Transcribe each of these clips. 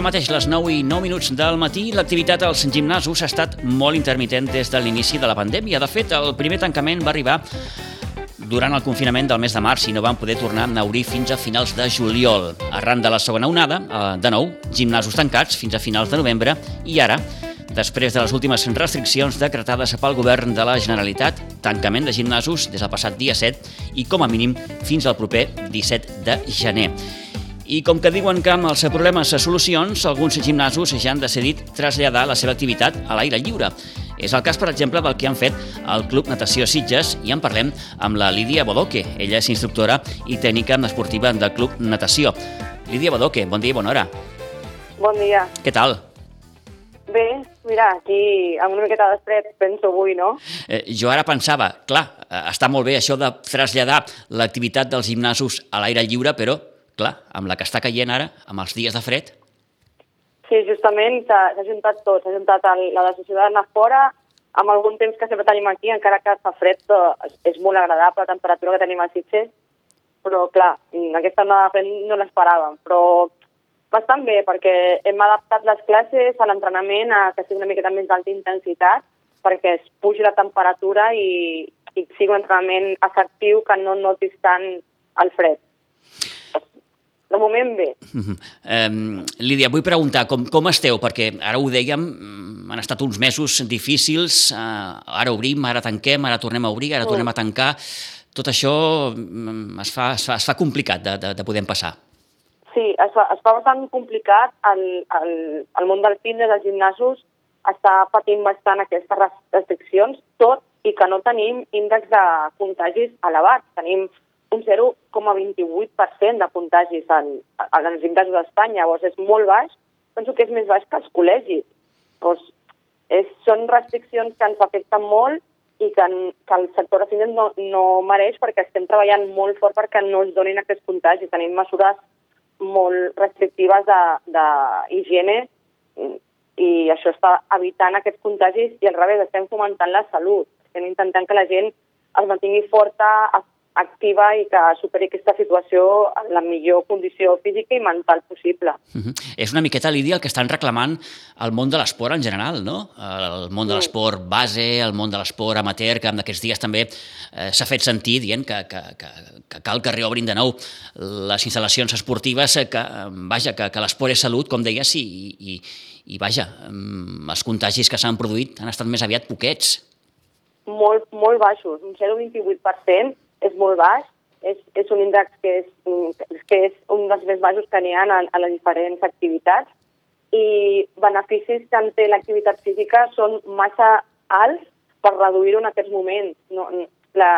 Ara mateix, les 9 i 9 minuts del matí, l'activitat als gimnasos ha estat molt intermitent des de l'inici de la pandèmia. De fet, el primer tancament va arribar durant el confinament del mes de març i no van poder tornar a obrir fins a finals de juliol. Arran de la segona onada, eh, de nou, gimnasos tancats fins a finals de novembre i ara, després de les últimes restriccions decretades pel govern de la Generalitat, tancament de gimnasos des del passat dia 7 i com a mínim fins al proper 17 de gener. I com que diuen que amb els problemes a solucions, alguns gimnasos ja han decidit traslladar la seva activitat a l'aire lliure. És el cas, per exemple, del que han fet al Club Natació Sitges i en parlem amb la Lídia Bodoque. Ella és instructora i tècnica esportiva del Club Natació. Lídia Bodoque, bon dia i bona hora. Bon dia. Què tal? Bé, mira, aquí amb una miqueta d'estret penso avui, no? Eh, jo ara pensava, clar, eh, està molt bé això de traslladar l'activitat dels gimnasos a l'aire lliure, però clar, amb la que està caient ara, amb els dies de fred... Sí, justament s'ha juntat tot, s'ha juntat el, la decisió d'anar fora, amb algun temps que sempre tenim aquí, encara que fa fred, és, molt agradable la temperatura que tenim a Sitges, però clar, aquesta no, no l'esperàvem, però bastant bé, perquè hem adaptat les classes a l'entrenament a que sigui una miqueta més d'alta intensitat, perquè es pugi la temperatura i, i sigui un entrenament efectiu que no notis tant el fred. De moment, bé. Um, Lídia, vull preguntar, com, com esteu? Perquè ara ho dèiem, mm, han estat uns mesos difícils, uh, ara obrim, ara tanquem, ara tornem a obrir, ara tornem a tancar. Tot això mm, es fa, es fa, es fa complicat de, de, de poder passar. Sí, es fa, es fa bastant complicat. El, el, el món del fitness, dels gimnasos, està patint bastant aquestes restriccions, tot i que no tenim índex de contagis elevats. Tenim un 0,28% de contagis en, en els gimnasos d'Espanya, llavors és molt baix, penso que és més baix que els col·legis. Llavors, és, són restriccions que ens afecten molt i que, en, que el sector de no, no mereix perquè estem treballant molt fort perquè no es donin aquests contagis. Tenim mesures molt restrictives d'higiene i això està evitant aquests contagis i al revés, estem fomentant la salut. Estem intentant que la gent es mantingui forta, es activa i que superi aquesta situació en la millor condició física i mental possible. Uh -huh. És una miqueta, Lídia, el que estan reclamant el món de l'esport en general, no? El món de l'esport base, el món de l'esport amateur, que en aquests dies també eh, s'ha fet sentir dient que, que, que, que cal que reobrin de nou les instal·lacions esportives, eh, que, vaja, que, que l'esport és salut, com deies, i, i, i vaja, mm, els contagis que s'han produït han estat més aviat poquets. Molt, molt baixos, un 0,28%, és molt baix, és, és un índex que és, que és un dels més baixos que n'hi ha a, a les diferents activitats i beneficis que en té l'activitat física són massa alts per reduir-ho en aquests moments. No, la,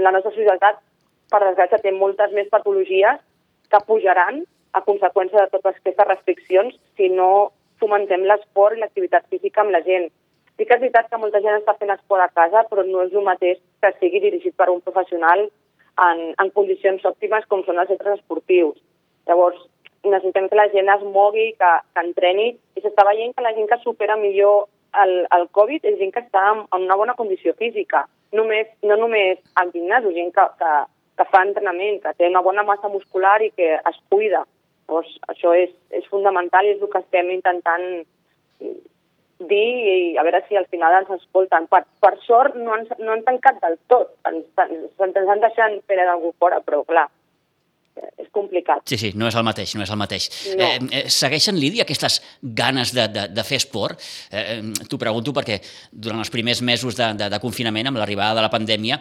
la nostra societat, per desgràcia, té moltes més patologies que pujaran a conseqüència de totes aquestes restriccions si no fomentem l'esport i l'activitat física amb la gent. Sí que és veritat que molta gent està fent esport a casa, però no és el mateix que sigui dirigit per un professional en, en condicions òptimes com són els centres esportius. Llavors, necessitem que la gent es mogui, que, que entreni, i s'està veient que la gent que supera millor el, el Covid és gent que està en, en una bona condició física, només, no només al gimnàs, gent que, que, que fa entrenament, que té una bona massa muscular i que es cuida. Llavors, això és, és fundamental i és el que estem intentant dir i a veure si al final ens escolten. Per, per sort no han, no han tancat del tot, ens, ens, ens han deixat per algú fora, però clar, és complicat. Sí, sí, no és el mateix, no és el mateix. No. Eh, eh, segueixen, Lídia, aquestes ganes de, de, de fer esport? Eh, eh T'ho pregunto perquè durant els primers mesos de, de, de confinament, amb l'arribada de la pandèmia,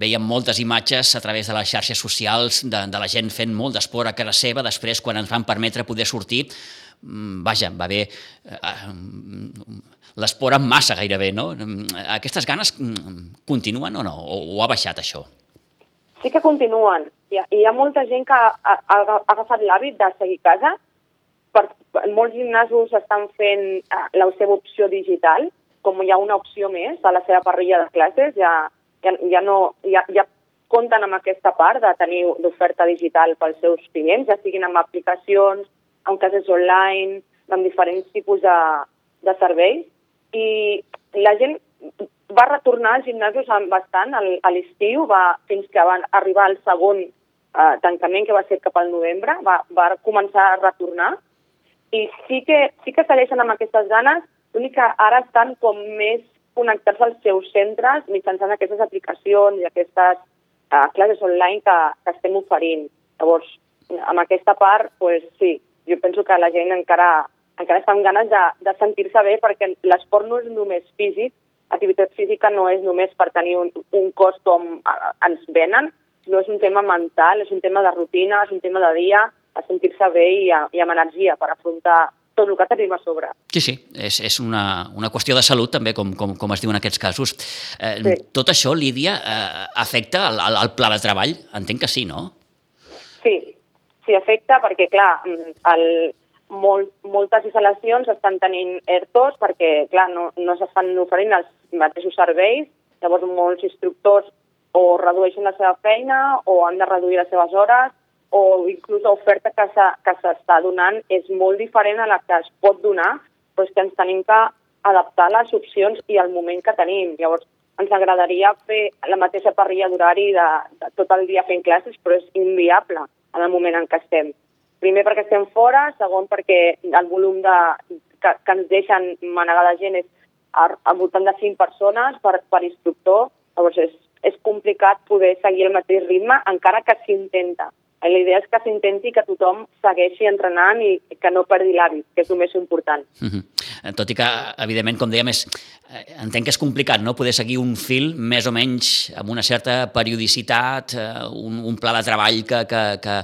veiem moltes imatges a través de les xarxes socials de, de la gent fent molt d'esport a casa seva, després, quan ens van permetre poder sortir, vaja, va bé eh, eh, l'esport en massa gairebé, no? Aquestes ganes mm, continuen o no? O, o ha baixat això? Sí que continuen. Hi ha, hi ha molta gent que ha, ha, agafat l'hàbit de seguir a casa. Per, molts gimnasos estan fent eh, la seva opció digital, com hi ha una opció més a la seva parrilla de classes, ja, ja, ja, no, ja, ja compten amb aquesta part de tenir l'oferta digital pels seus clients, ja siguin amb aplicacions, amb cases online, amb diferents tipus de, de serveis, i la gent va retornar als gimnasos bastant a l'estiu, va, fins que va arribar el segon eh, tancament, que va ser cap al novembre, va, va començar a retornar, i sí que, sí que segueixen amb aquestes ganes, l'únic que ara estan com més connectats als seus centres mitjançant aquestes aplicacions i aquestes uh, classes online que, que estem oferint. Llavors, amb aquesta part, pues, sí, jo penso que la gent encara, encara està amb ganes de, de sentir-se bé perquè l'esport no és només físic, activitat física no és només per tenir un, un cos com ens venen, no és un tema mental, és un tema de rutina, és un tema de dia, a sentir-se bé i, a, i amb energia per afrontar tot el que tenim a sobre. Sí, sí, és, és una, una qüestió de salut també, com, com, com es diu en aquests casos. Eh, sí. Tot això, Lídia, eh, afecta el, el, el pla de treball? Entenc que sí, no? Sí afecta perquè, clar, el, molt, moltes instal·lacions estan tenint ERTOs perquè, clar, no, no s'estan oferint els mateixos serveis, llavors molts instructors o redueixen la seva feina o han de reduir les seves hores o inclús l'oferta que s'està donant és molt diferent a la que es pot donar, però és que ens tenim que adaptar les opcions i al moment que tenim. Llavors, ens agradaria fer la mateixa parrilla d'horari de, de tot el dia fent classes, però és inviable en el moment en què estem. Primer perquè estem fora, segon perquè el volum de, que, que ens deixen manegar de gent és al voltant de 5 persones per, per instructor, llavors és, és complicat poder seguir el mateix ritme encara que s'intenta. La idea és que s'intenti que tothom segueixi entrenant i que no perdi l'hàbit, que és el més important. Uh -huh. Tot i que, evidentment, com dèiem, és, eh, entenc que és complicat no? poder seguir un fil més o menys amb una certa periodicitat, eh, un, un pla de treball que, que, que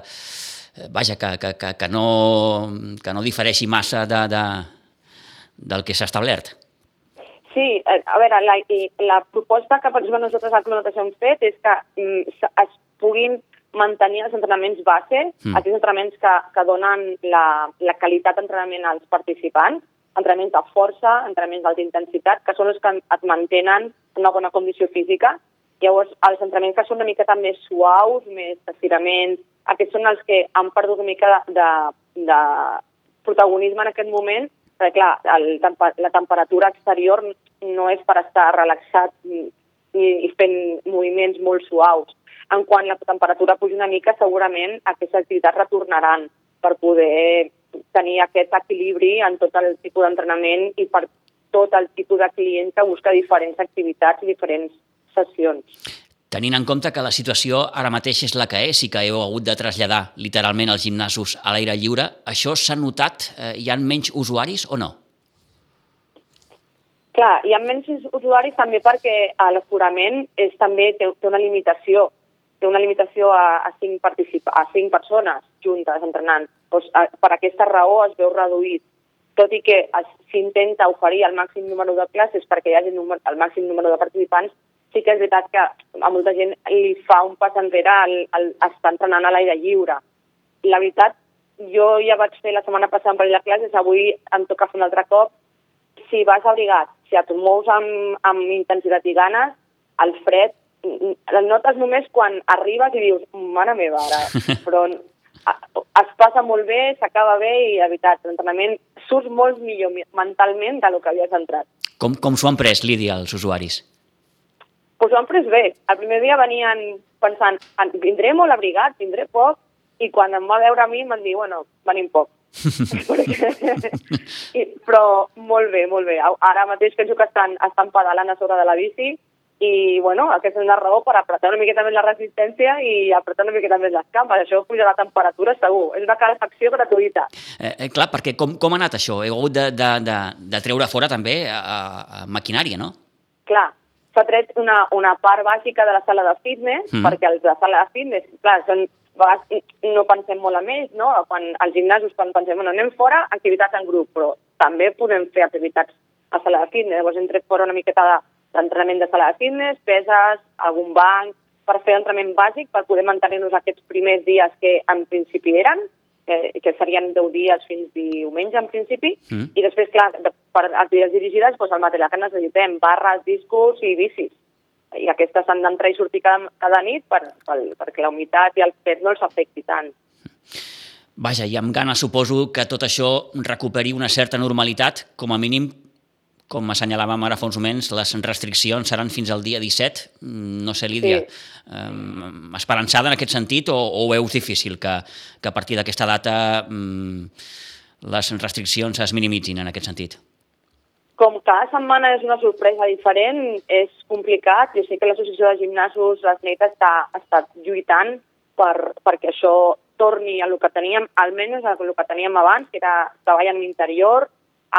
eh, vaja, que, que, que, que, no, que no difereixi massa de, de, del que s'ha establert. Sí, a veure, la, la proposta que per exemple nosaltres Clonotes hem fet és que mm, es puguin mantenir els entrenaments base, mm. aquells entrenaments que, que donen la, la qualitat d'entrenament als participants, entrenaments de força, entrenaments d'alta intensitat, que són els que et mantenen una bona condició física. Llavors, els entrenaments que són una mica més suaus, més estiraments, aquests són els que han perdut una mica de, de, de protagonisme en aquest moment, perquè, clar, el, la temperatura exterior no és per estar relaxat ni, ni fent moviments molt suaus en quan la temperatura puja una mica, segurament aquestes activitats retornaran per poder tenir aquest equilibri en tot el tipus d'entrenament i per tot el tipus de client que busca diferents activitats i diferents sessions. Tenint en compte que la situació ara mateix és la que és i que heu hagut de traslladar literalment els gimnasos a l'aire lliure, això s'ha notat? Eh, hi ha menys usuaris o no? Clar, hi ha menys usuaris també perquè l'aforament també té, té una limitació té una limitació a, a, cinc, a cinc persones juntes entrenant. Doncs, a, per aquesta raó es veu reduït. Tot i que s'intenta oferir el màxim número de classes perquè hi hagi número, el màxim número de participants, sí que és veritat que a molta gent li fa un pas enrere el, el, estar entrenant a l'aire lliure. La veritat, jo ja vaig fer la setmana passada un parell de classes, avui em toca fer un altre cop. Si vas abrigat, si et mous amb, amb intensitat i ganes, el fred el notes només quan arribes i dius, mare meva, ara, però es passa molt bé, s'acaba bé i, de veritat, l'entrenament surt molt millor mentalment del que havies entrat. Com, com s'ho han pres, Lídia, els usuaris? Pues ho han pres bé. El primer dia venien pensant, vindré molt abrigat, vindré poc, i quan em va veure a mi em van dir, bueno, venim poc. I, però molt bé, molt bé. Ara mateix penso que estan, estan pedalant a sobre de la bici i bueno, aquesta és una raó per apretar una miqueta més la resistència i apretar una miqueta més les cames. Això puja la temperatura segur. És una calefacció gratuïta. Eh, eh, clar, perquè com, com ha anat això? Heu hagut de, de, de, de treure fora també a, a maquinària, no? Clar, s'ha tret una, una part bàsica de la sala de fitness, mm. perquè els de la sala de fitness, clar, són, no pensem molt en ells, no? Quan als gimnasos, quan pensem, bueno, anem fora, activitats en grup, però també podem fer activitats a sala de fitness. Llavors hem tret fora una miqueta de, d'entrenament de sala de fitness, peses, algun banc, per fer entrenament bàsic, per poder mantenir-nos aquests primers dies que en principi eren, que, que serien 10 dies fins diumenge en principi, mm. i després, clar, de, per activitats dirigides, doncs el material que necessitem, barres, discos i bicis. I aquestes han d'entrar i sortir cada, cada nit per, per, perquè la humitat i el pes no els afecti tant. Vaja, i amb ganes suposo que tot això recuperi una certa normalitat, com a mínim com assenyalàvem ara fa uns moments, les restriccions seran fins al dia 17. Mm, no sé, Lídia, sí. eh, esperançada en aquest sentit o, o ho veus difícil que, que a partir d'aquesta data mm, les restriccions es minimitzin en aquest sentit? Com cada setmana és una sorpresa diferent, és complicat. Jo sé que l'Associació de Gimnasos, l'ASNET, està, està lluitant per, perquè això torni a el que teníem, almenys a el que teníem abans, que era treball en l'interior,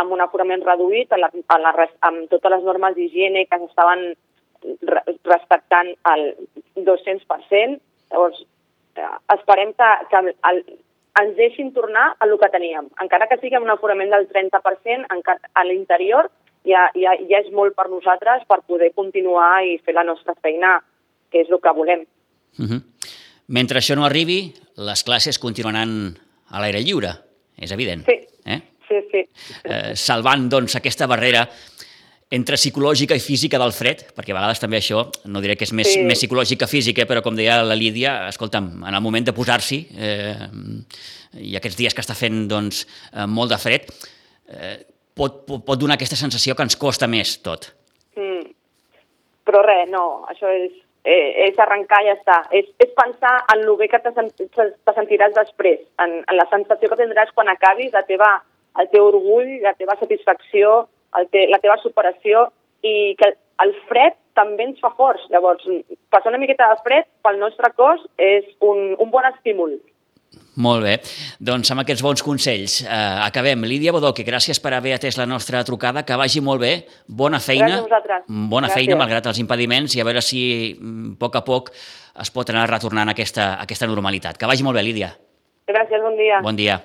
amb un aforament reduït, a la, a la, amb totes les normes d'higiene que s'estaven respectant el 200%. Llavors, eh, esperem que, que el, ens deixin tornar a el que teníem. Encara que sigui un aforament del 30%, a l'interior ja, ja, ja és molt per nosaltres per poder continuar i fer la nostra feina, que és el que volem. Uh -huh. Mentre això no arribi, les classes continuaran a l'aire lliure, és evident. Sí, eh? sí, sí. Eh, salvant, doncs, aquesta barrera entre psicològica i física del fred, perquè a vegades també això, no diré que és més, sí. més psicològic que físic, eh, però com deia la Lídia, escolta'm, en el moment de posar-s'hi, eh, i aquests dies que està fent doncs, eh, molt de fred, eh, pot, pot, pot donar aquesta sensació que ens costa més tot. Mm. Però res, no, això és, eh, és arrencar i ja està. És, és pensar en el bé que te, te sentiràs després, en, en la sensació que tindràs quan acabis, la teva, el teu orgull, la teva satisfacció, el te, la teva superació i que el fred també ens fa forts. Llavors, passar una miqueta de fred pel nostre cos és un, un bon estímul. Molt bé. Doncs amb aquests bons consells eh, acabem. Lídia Bodoque, gràcies per haver atès la nostra trucada, que vagi molt bé, bona feina, bona gràcies. feina malgrat els impediments i a veure si mm, a poc a poc es pot anar retornant a aquesta, a aquesta normalitat. Que vagi molt bé, Lídia. Gràcies, bon dia. Bon dia.